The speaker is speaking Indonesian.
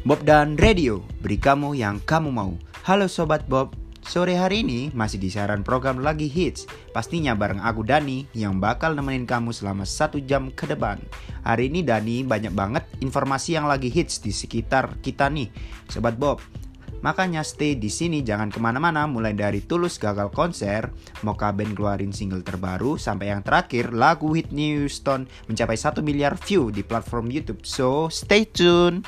Bob dan Radio, beri kamu yang kamu mau. Halo Sobat Bob, sore hari ini masih di siaran program Lagi Hits. Pastinya bareng aku Dani yang bakal nemenin kamu selama satu jam ke depan. Hari ini Dani banyak banget informasi yang lagi hits di sekitar kita nih, Sobat Bob. Makanya stay di sini jangan ke mana-mana mulai dari Tulus gagal konser, Moka Band keluarin single terbaru sampai yang terakhir lagu Whitney Houston mencapai 1 miliar view di platform YouTube. So stay tune.